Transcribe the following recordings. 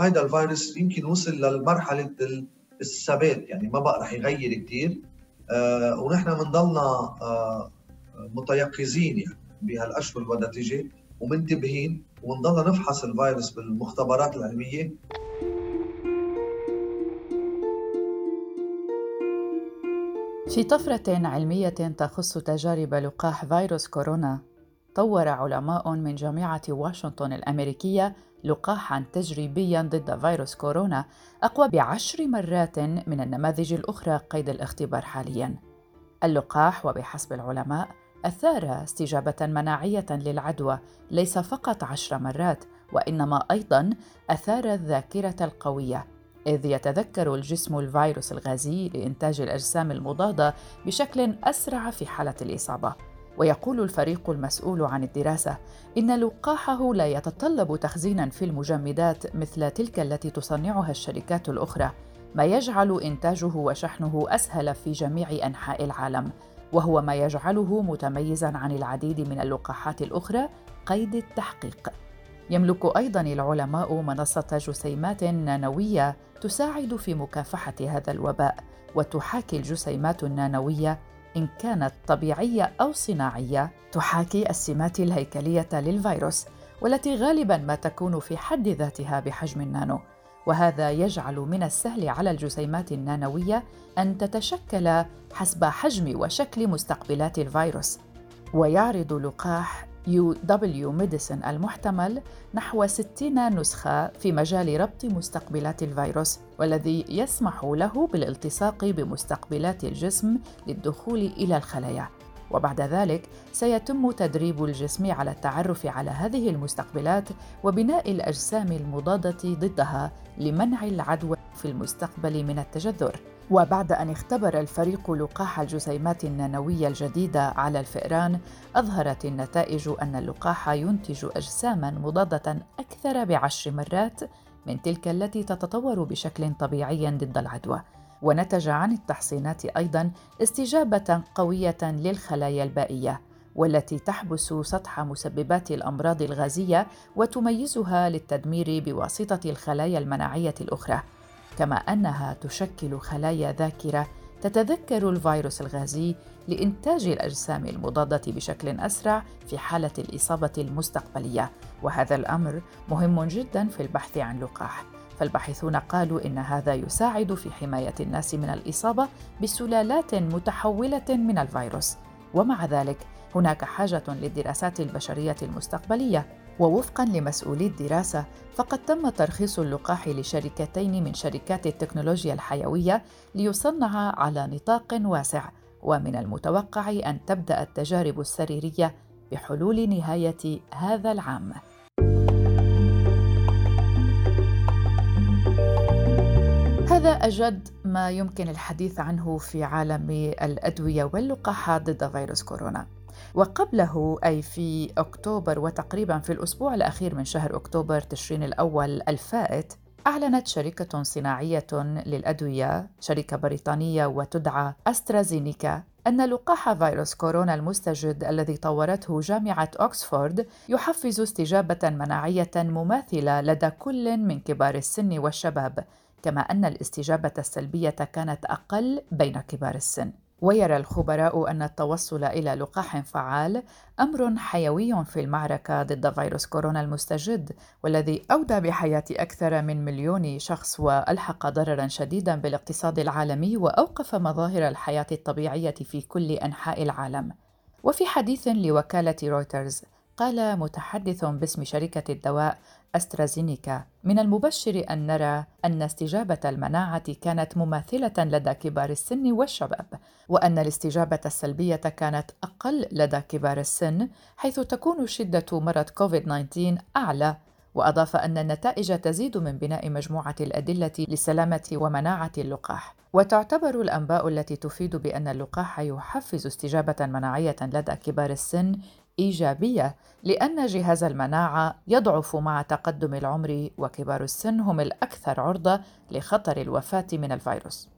هيدا الفيروس يمكن وصل لمرحله الثبات يعني ما بقى رح يغير كثير آه ونحن بنضلنا آه متيقظين يعني بهالأشهر اللي بدها تيجي ومنتبهين ونضلنا نفحص الفيروس بالمختبرات العلمية. في طفرة علمية تخص تجارب لقاح فيروس كورونا طور علماء من جامعة واشنطن الأمريكية لقاحا تجريبيا ضد فيروس كورونا أقوى بعشر مرات من النماذج الأخرى قيد الاختبار حاليا. اللقاح وبحسب العلماء أثار استجابة مناعية للعدوى ليس فقط عشر مرات وإنما أيضا أثار الذاكرة القوية إذ يتذكر الجسم الفيروس الغازي لإنتاج الأجسام المضادة بشكل أسرع في حالة الإصابة. ويقول الفريق المسؤول عن الدراسة إن لقاحه لا يتطلب تخزينا في المجمدات مثل تلك التي تصنعها الشركات الأخرى ما يجعل إنتاجه وشحنه أسهل في جميع أنحاء العالم وهو ما يجعله متميزا عن العديد من اللقاحات الأخرى قيد التحقيق. يملك أيضا العلماء منصة جسيمات نانوية تساعد في مكافحة هذا الوباء وتحاكي الجسيمات النانوية إن كانت طبيعية أو صناعية تحاكي السمات الهيكلية للفيروس والتي غالبا ما تكون في حد ذاتها بحجم النانو. وهذا يجعل من السهل على الجسيمات النانوية أن تتشكل حسب حجم وشكل مستقبلات الفيروس. ويعرض لقاح UW Medicine المحتمل نحو 60 نسخة في مجال ربط مستقبلات الفيروس والذي يسمح له بالالتصاق بمستقبلات الجسم للدخول إلى الخلايا. وبعد ذلك سيتم تدريب الجسم على التعرف على هذه المستقبلات وبناء الأجسام المضادة ضدها لمنع العدوى في المستقبل من التجذر. وبعد أن اختبر الفريق لقاح الجسيمات النانوية الجديدة على الفئران أظهرت النتائج أن اللقاح ينتج أجساما مضادة أكثر بعشر مرات من تلك التي تتطور بشكل طبيعي ضد العدوى. ونتج عن التحصينات أيضا استجابة قوية للخلايا البائية والتي تحبس سطح مسببات الأمراض الغازية وتميزها للتدمير بواسطة الخلايا المناعية الأخرى. كما أنها تشكل خلايا ذاكرة تتذكر الفيروس الغازي لإنتاج الأجسام المضادة بشكل أسرع في حالة الإصابة المستقبلية وهذا الأمر مهم جدا في البحث عن لقاح. فالباحثون قالوا إن هذا يساعد في حماية الناس من الإصابة بسلالات متحولة من الفيروس. ومع ذلك هناك حاجة للدراسات البشرية المستقبلية. ووفقا لمسؤولي الدراسة فقد تم ترخيص اللقاح لشركتين من شركات التكنولوجيا الحيوية ليصنع على نطاق واسع ومن المتوقع أن تبدأ التجارب السريرية بحلول نهاية هذا العام. هذا أجد ما يمكن الحديث عنه في عالم الأدوية واللقاحات ضد فيروس كورونا. وقبله أي في أكتوبر وتقريبا في الأسبوع الأخير من شهر أكتوبر تشرين الأول الفائت أعلنت شركة صناعية للأدوية شركة بريطانية وتدعى أسترازينيكا أن لقاح فيروس كورونا المستجد الذي طورته جامعة أكسفورد يحفز استجابة مناعية مماثلة لدى كل من كبار السن والشباب كما أن الاستجابة السلبية كانت أقل بين كبار السن. ويرى الخبراء أن التوصل إلى لقاح فعال أمر حيوي في المعركة ضد فيروس كورونا المستجد والذي أودى بحياة أكثر من مليون شخص وألحق ضررا شديدا بالاقتصاد العالمي وأوقف مظاهر الحياة الطبيعية في كل أنحاء العالم. وفي حديث لوكالة رويترز قال متحدث باسم شركة الدواء أسترازينيكا. من المبشر أن نرى أن استجابة المناعة كانت مماثلة لدى كبار السن والشباب وأن الاستجابة السلبية كانت أقل لدى كبار السن حيث تكون شدة مرض كوفيد-19 أعلى. وأضاف أن النتائج تزيد من بناء مجموعة الأدلة لسلامة ومناعة اللقاح. وتعتبر الأنباء التي تفيد بأن اللقاح يحفز استجابة مناعية لدى كبار السن إيجابية لأن جهاز المناعة يضعف مع تقدم العمر وكبار السن هم الأكثر عرضة لخطر الوفاة من الفيروس.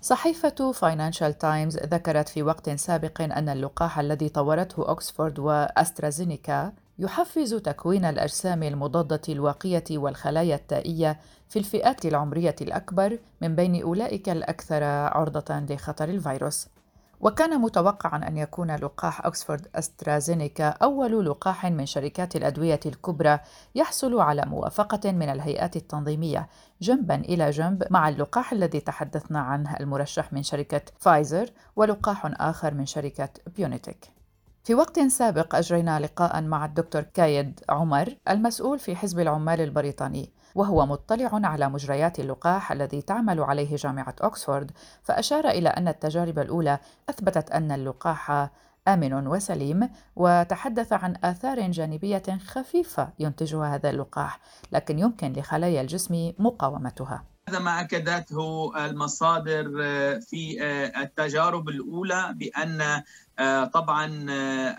صحيفة فاينانشال تايمز ذكرت في وقت سابق أن اللقاح الذي طورته أكسفورد وأسترازينيكا يحفز تكوين الأجسام المضادة الواقية والخلايا التائية في الفئات العمرية الأكبر من بين أولئك الأكثر عرضة لخطر الفيروس. وكان متوقعا أن يكون لقاح أكسفورد أسترازينيكا أول لقاح من شركات الأدوية الكبرى يحصل على موافقة من الهيئات التنظيمية جنبا إلى جنب مع اللقاح الذي تحدثنا عنه المرشح من شركة فايزر ولقاح آخر من شركة بيونيتك. في وقت سابق أجرينا لقاء مع الدكتور كايد عمر المسؤول في حزب العمال البريطاني وهو مطلع على مجريات اللقاح الذي تعمل عليه جامعة أكسفورد فأشار إلى أن التجارب الأولى أثبتت أن اللقاح آمن وسليم وتحدث عن آثار جانبية خفيفة ينتجها هذا اللقاح لكن يمكن لخلايا الجسم مقاومتها. هذا ما أكدته المصادر في التجارب الأولى بأن طبعا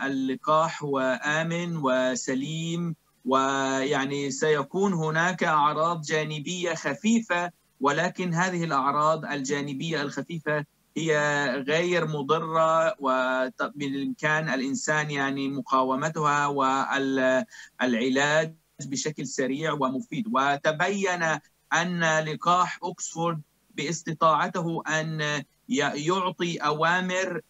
اللقاح هو آمن وسليم. ويعني سيكون هناك أعراض جانبية خفيفة ولكن هذه الأعراض الجانبية الخفيفة هي غير مضرة وبالإمكان الإنسان يعني مقاومتها والعلاج بشكل سريع ومفيد. وتبين أن لقاح اوكسفورد باستطاعته أن يعطي أوامر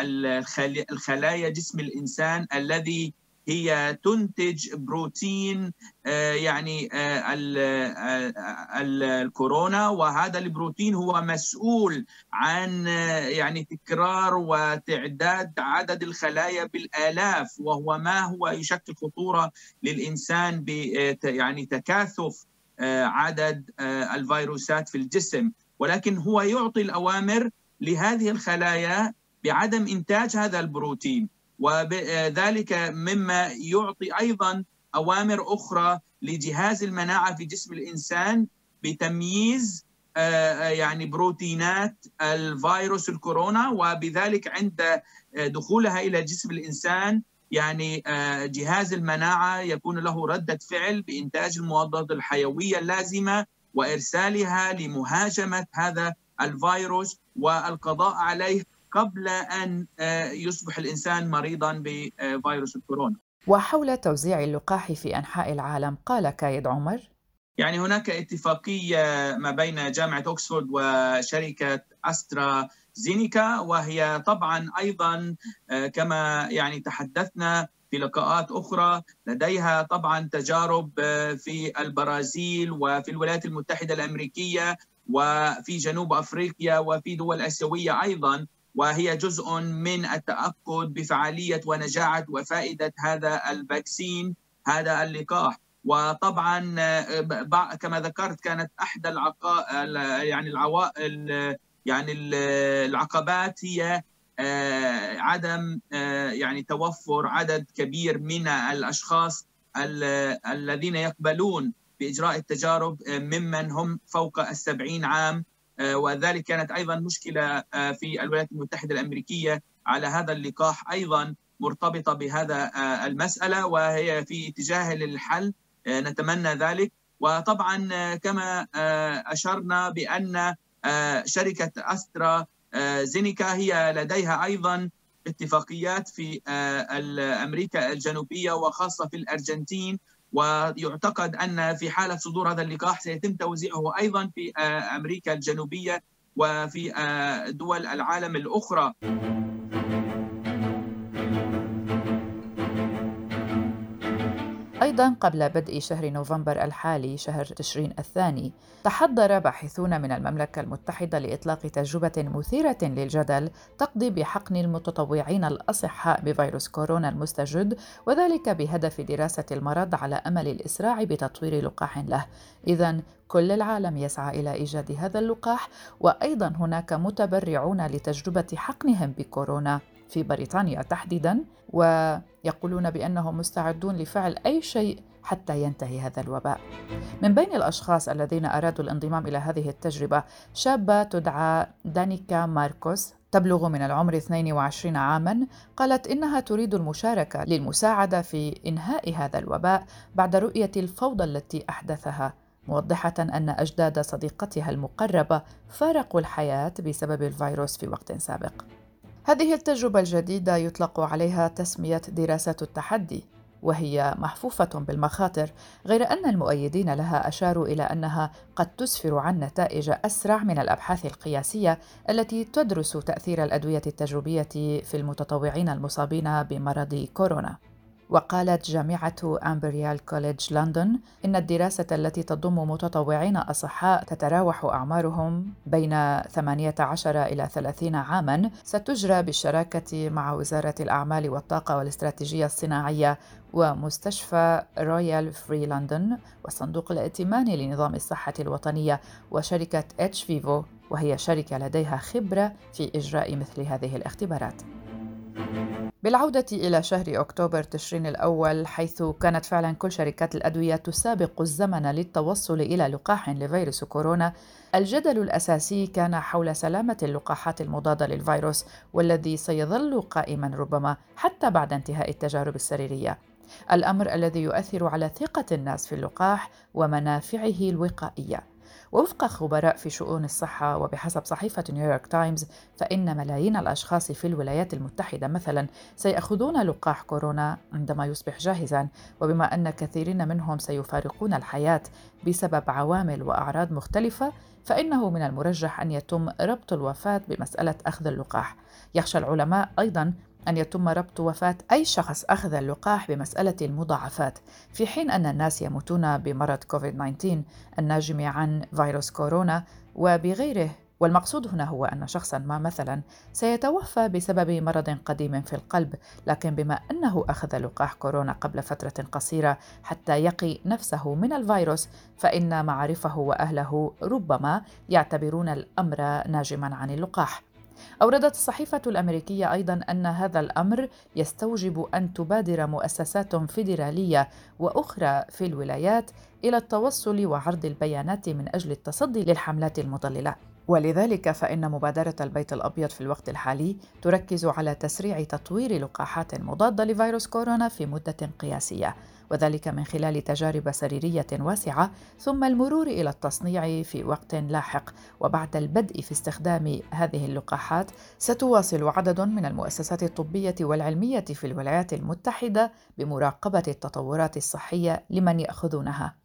للخلايا جسم الإنسان الذي هي تنتج بروتين آه، يعني آه، آه، الكورونا وهذا البروتين هو مسؤول عن يعني تكرار وتعداد عدد الخلايا بالآلاف وهو ما هو يشكل خطورة للإنسان ب يعني تكاثف عدد الفيروسات في الجسم. ولكن هو يعطي الأوامر لهذه الخلايا بعدم إنتاج هذا البروتين. وذلك مما يعطي أيضا أوامر أخرى لجهاز المناعة في جسم الإنسان بتمييز آه، آه، يعني بروتينات الفيروس الكورونا وبذلك عند آه، دخولها إلى جسم الإنسان يعني جهاز المناعة يكون له ردة فعل بإنتاج المضادات الحيوية اللازمة وإرسالها لمهاجمة هذا الفيروس والقضاء عليه قبل أن آه، يصبح الإنسان مريضا بفيروس الكورونا. وحول توزيع اللقاح في أنحاء العالم قال كايد عمر يعني هناك اتفاقية ما بين جامعة اوكسفورد وشركة استرا زينيكا وهي طبعا أيضا آه، كما يعني تحدثنا في لقاءات أخرى لديها طبعا تجارب آه، في البرازيل وفي الولايات المتحدة الأمريكية وفي جنوب أفريقيا وفي دول آسيوية أيضا وهي جزء من التأكد بفعالية ونجاعة وفائدة هذا الفاكسين هذا اللقاح. وطبعا آه، كما ذكرت كانت احدى العقا يعني العوائل يعني العقبات هي آه، عدم آه، يعني توفر عدد كبير من الأشخاص الذين يقبلون بإجراء التجارب ممن هم فوق السبعين عام. آه، وذلك كانت أيضا مشكلة آه، في الولايات المتحدة الأمريكية على هذا اللقاح أيضا مرتبطة بهذا آه، المسألة وهي في اتجاه للحل نتمنى ذلك. وطبعا كما أشرنا بأن شركة أسترا زينيكا هي لديها أيضا اتفاقيات في أمريكا الجنوبية وخاصة في الأرجنتين. ويعتقد أن في حالة صدور هذا اللقاح سيتم توزيعه أيضا في آه، أمريكا الجنوبية وفي آه، دول العالم الأخرى. أيضا قبل بدء شهر نوفمبر الحالي شهر تشرين الثاني تحضر باحثون من المملكة المتحدة لإطلاق تجربة مثيرة للجدل تقضي بحقن المتطوعين الأصحاء بفيروس كورونا المستجد وذلك بهدف دراسة المرض على أمل الإسراع بتطوير لقاح له. إذا كل العالم يسعى إلى إيجاد هذا اللقاح وأيضا هناك متبرعون لتجربة حقنهم بكورونا. في بريطانيا تحديدا ويقولون بأنهم مستعدون لفعل أي شيء حتى ينتهي هذا الوباء. من بين الأشخاص الذين أرادوا الانضمام إلى هذه التجربة شابة تدعى دانيكا ماركوس تبلغ من العمر 22 عاما قالت إنها تريد المشاركة للمساعدة في إنهاء هذا الوباء بعد رؤية الفوضى التي أحدثها موضحة أن أجداد صديقتها المقربة فارقوا الحياة بسبب الفيروس في وقت سابق هذه التجربة الجديدة يطلق عليها تسمية دراسة التحدي وهي محفوفة بالمخاطر غير أن المؤيدين لها أشاروا إلى أنها قد تسفر عن نتائج أسرع من الأبحاث القياسية التي تدرس تأثير الأدوية التجريبية في المتطوعين المصابين بمرض كورونا. وقالت جامعة أمبريال كوليدج لندن إن الدراسة التي تضم متطوعين أصحاء تتراوح أعمارهم بين 18 إلى 30 عاماً ستجرى بالشراكة مع وزارة الأعمال والطاقة والاستراتيجية الصناعية ومستشفى رويال فري لندن وصندوق الائتمان لنظام الصحة الوطنية وشركة اتش فيفو وهي شركة لديها خبرة في إجراء مثل هذه الاختبارات. بالعودة إلى شهر أكتوبر تشرين الأول حيث كانت فعلا كل شركات الأدوية تسابق الزمن للتوصل إلى لقاح لفيروس كورونا. الجدل الأساسي كان حول سلامة اللقاحات المضادة للفيروس والذي سيظل قائما ربما حتى بعد انتهاء التجارب السريرية. الأمر الذي يؤثر على ثقة الناس في اللقاح ومنافعه الوقائية. ووفق خبراء في شؤون الصحة وبحسب صحيفة نيويورك تايمز فإن ملايين الأشخاص في الولايات المتحدة مثلا سيأخذون لقاح كورونا عندما يصبح جاهزا وبما أن كثيرين منهم سيفارقون الحياة بسبب عوامل وأعراض مختلفة فإنه من المرجح أن يتم ربط الوفاة بمسألة أخذ اللقاح. يخشى العلماء أيضا أن يتم ربط وفاة أي شخص أخذ اللقاح بمسألة المضاعفات في حين أن الناس يموتون بمرض كوفيد-19 الناجم عن فيروس كورونا وبغيره. والمقصود هنا هو أن شخصا ما مثلا سيتوفى بسبب مرض قديم في القلب لكن بما أنه أخذ لقاح كورونا قبل فترة قصيرة حتى يقي نفسه من الفيروس فإن معارفه وأهله ربما يعتبرون الأمر ناجما عن اللقاح. أوردت الصحيفة الأمريكية أيضا أن هذا الأمر يستوجب أن تبادر مؤسسات فيدرالية وأخرى في الولايات إلى التوصل وعرض البيانات من أجل التصدي للحملات المضللة. ولذلك فإن مبادرة البيت الأبيض في الوقت الحالي تركز على تسريع تطوير لقاحات مضادة لفيروس كورونا في مدة قياسية. وذلك من خلال تجارب سريرية واسعة ثم المرور إلى التصنيع في وقت لاحق. وبعد البدء في استخدام هذه اللقاحات ستواصل عدد من المؤسسات الطبية والعلمية في الولايات المتحدة بمراقبة التطورات الصحية لمن يأخذونها.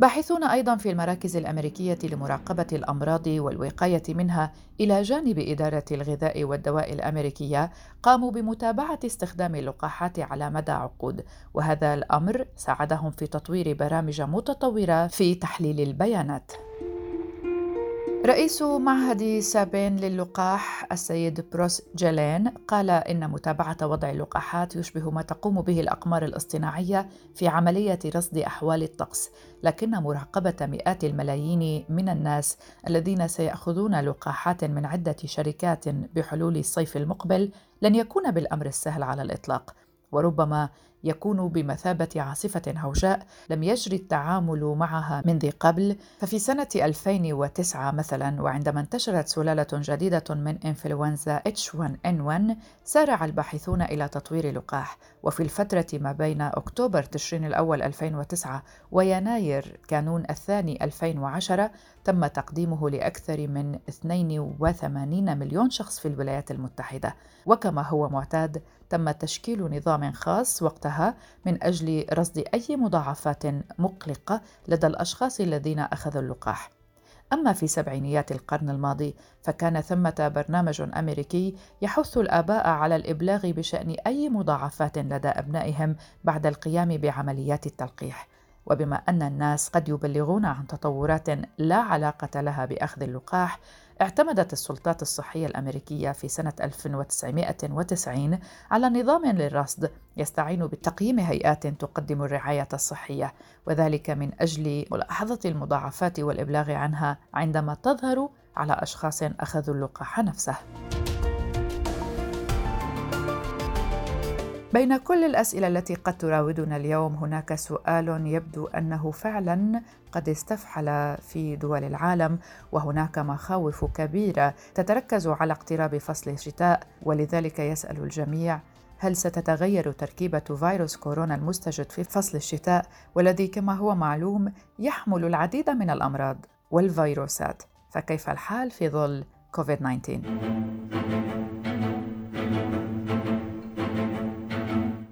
باحثون أيضا في المراكز الأمريكية لمراقبة الأمراض والوقاية منها إلى جانب إدارة الغذاء والدواء الأمريكية قاموا بمتابعة استخدام اللقاحات على مدى عقود وهذا الأمر ساعدهم في تطوير برامج متطورة في تحليل البيانات. رئيس معهد سابين للقاح السيد بروس جيلين قال إن متابعة وضع اللقاحات يشبه ما تقوم به الأقمار الاصطناعية في عملية رصد أحوال الطقس، لكن مراقبة مئات الملايين من الناس الذين سيأخذون لقاحات من عدة شركات بحلول الصيف المقبل لن يكون بالأمر السهل على الإطلاق، وربما يكون بمثابة عاصفة هوجاء لم يجري التعامل معها منذ قبل ففي سنة 2009 مثلا وعندما انتشرت سلالة جديدة من إنفلونزا H1N1 سارع الباحثون إلى تطوير لقاح. وفي الفترة ما بين أكتوبر تشرين الأول 2009 ويناير كانون الثاني 2010 تم تقديمه لأكثر من 82 مليون شخص في الولايات المتحدة. وكما هو معتاد تم تشكيل نظام خاص وقتها من أجل رصد أي مضاعفات مقلقة لدى الأشخاص الذين أخذوا اللقاح. أما في سبعينيات القرن الماضي فكان ثمة برنامج أمريكي يحث الآباء على الإبلاغ بشأن أي مضاعفات لدى أبنائهم بعد القيام بعمليات التلقيح. وبما أن الناس قد يبلغون عن تطورات لا علاقة لها بأخذ اللقاح اعتمدت السلطات الصحية الأمريكية في سنة 1990 على نظام للرصد يستعين بتقييم هيئات تقدم الرعاية الصحية وذلك من أجل ملاحظة المضاعفات والإبلاغ عنها عندما تظهر على أشخاص أخذوا اللقاح نفسه. بين كل الأسئلة التي قد تراودنا اليوم هناك سؤال يبدو أنه فعلا قد استفحل في دول العالم وهناك مخاوف كبيرة تتركز على اقتراب فصل الشتاء ولذلك يسأل الجميع هل ستتغير تركيبة فيروس كورونا المستجد في فصل الشتاء؟ والذي كما هو معلوم يحمل العديد من الأمراض والفيروسات. فكيف الحال في ظل كوفيد 19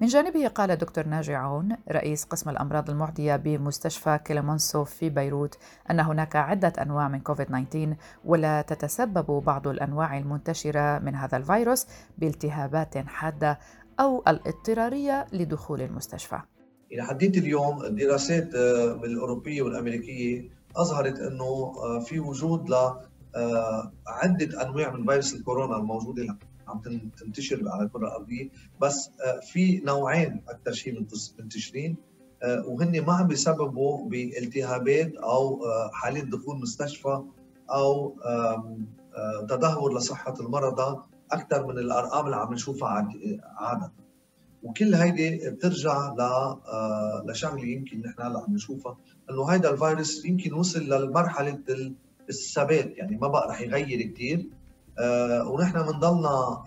جانبه قال دكتور ناجي عون رئيس قسم الأمراض المعدية بمستشفى كليمونسو في بيروت أن هناك عدة أنواع من كوفيد 19 ولا تتسبب بعض الأنواع المنتشرة من هذا الفيروس بالتهابات حادة أو الاضطرار لدخول المستشفى. إلى حديت اليوم الدراسات آه، الأوروبية والأمريكية أظهرت أنه آه، في وجود ل آه، عدة أنواع من فيروس الكورونا الموجودة عم تنتشر على الكره الارضيه بس في نوعين أكثر شيء منتشرين وهن ما عم بيسببوا بالتهابات أو حالات دخول مستشفى أو تدهور لصحة المرضى أكثر من الأرقام اللي عم نشوفها عاده وكل هيدي بترجع ل لشغلة يمكن نحن هلأ عم نشوفها. إنه هيدا الفيروس يمكن وصل لمرحله الثبات. يعني ما بقى رح يغير كثير ونحن بنضلنا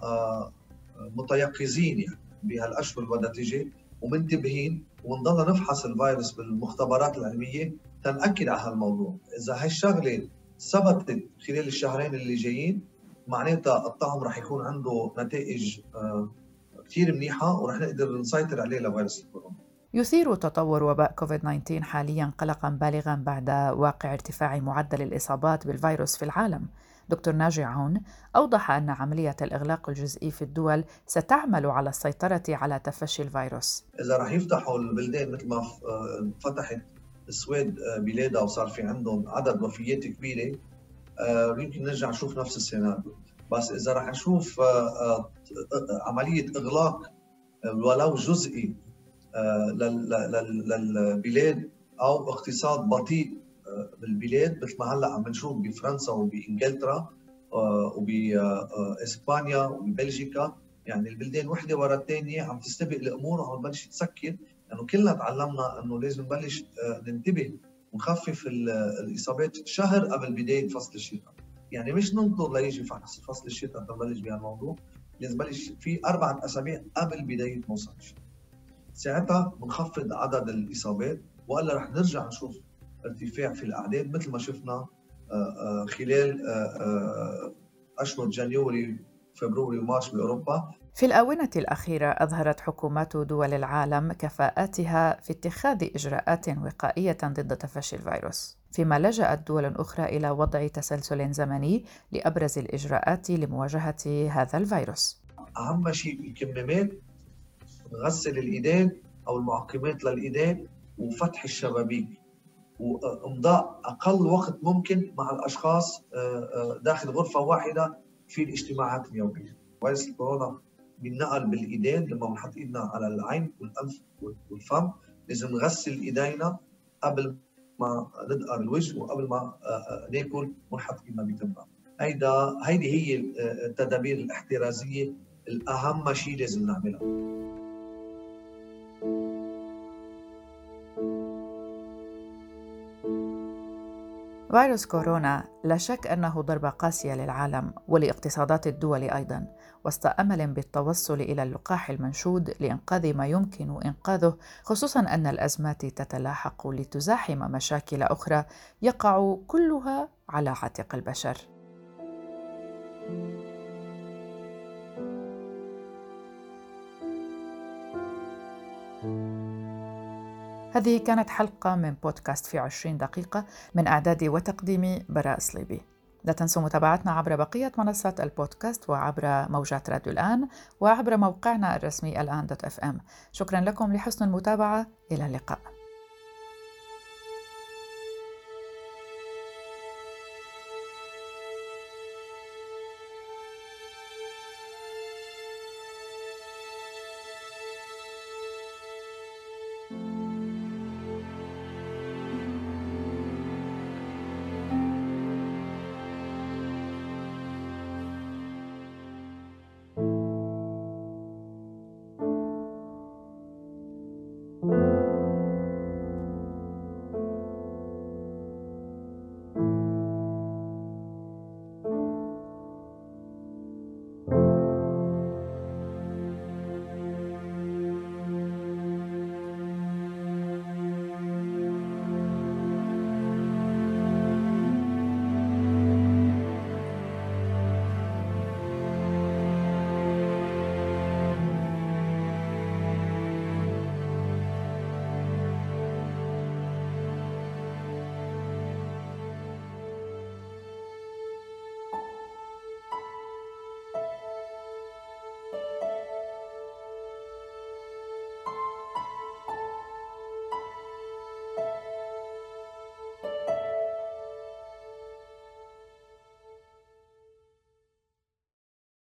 متيقظين يعني بهالأشهر والنتيجه ومنتبهين ونضلنا نفحص الفيروس بالمختبرات العلمية تنأكد على هالموضوع، إذا هالشغله ثبتت خلال الشهرين اللي جايين معناتها الطعم رح يكون عنده نتائج آه، كثير منيحة ورح نقدر نسيطر عليه لفيروس الكورونا. يثير تطور وباء كوفيد 19 حاليا قلقا بالغا بعد واقع ارتفاع معدل الإصابات بالفيروس في العالم. دكتور ناجي عون أوضح أن عملية الإغلاق الجزئي في الدول ستعمل على السيطرة على تفشي الفيروس. اذا رح يفتحوا البلدان مثل ما آه، فتحت السويد آه، بلادها وصار في عندهم عدد وفيات كبيرة آه، يمكن نرجع نشوف نفس السيناريو بس إذا رح نشوف عملية إغلاق ولو جزئي للبلاد أو اقتصاد بطيء بالبلاد مثل ما هلا عم نشوف بفرنسا وبإنجلترا وباسبانيا وببلجيكا. يعني البلدان وحدة ورا الثانية عم تستبق الأمور وعم تبلش تسكر. لأنه يعني كلنا تعلمنا إنه لازم نبلش ننتبه ونخفف الإصابات شهر قبل بداية فصل الشتاء. يعني مش ننطر ليجي فصل الشتاء تنبلش بهالموضوع. لازم نبلش في أربعة أسابيع قبل بداية موسم الشتاء. ساعتها بنخفض عدد الإصابات وإلا رح نرجع نشوف ارتفاع في الأعداد مثل ما شفنا آه، آه، خلال آه، أشهر جانيوري فبراير ومارس بأوروبا في الآونة الأخيرة أظهرت حكومات دول العالم كفاءتها في اتخاذ إجراءات وقائية ضد تفشي الفيروس، فيما لجأت دول أخرى إلى وضع تسلسل زمني لأبرز الإجراءات لمواجهة هذا الفيروس. أهم شيء الكمامات غسل الإيدين أو المعقمات للإيدين وفتح الشبابيك وامضاء أقل وقت ممكن مع الأشخاص آه، آه، داخل غرفة واحدة في الاجتماعات اليومية. فيروس الكورونا بينقل بالإيدين لما بنحط إيدنا على العين والأنف والفم لازم نغسل إيدينا قبل ما ندقر الوجه وقبل ما آه، ناكل ونحط إيدنا بتمنا هيدا هيدي هي التدابير الاحترازية الأهم شيء لازم نعملها فيروس كورونا لا شك أنه ضربة قاسية للعالم ولإقتصادات الدول أيضا وسط أمل بالتوصل إلى اللقاح المنشود لإنقاذ ما يمكن إنقاذه خصوصا أن الأزمات تتلاحق لتزاحم مشاكل أخرى يقع كلها على عاتق البشر. هذه كانت حلقة من بودكاست في عشرين دقيقة من إعدادي وتقديمي براء صليبي لا تنسوا متابعتنا عبر بقية منصات البودكاست وعبر موجات راديو الآن وعبر موقعنا الرسمي الآن دوت إف إم. شكرا لكم لحسن المتابعة. إلى اللقاء.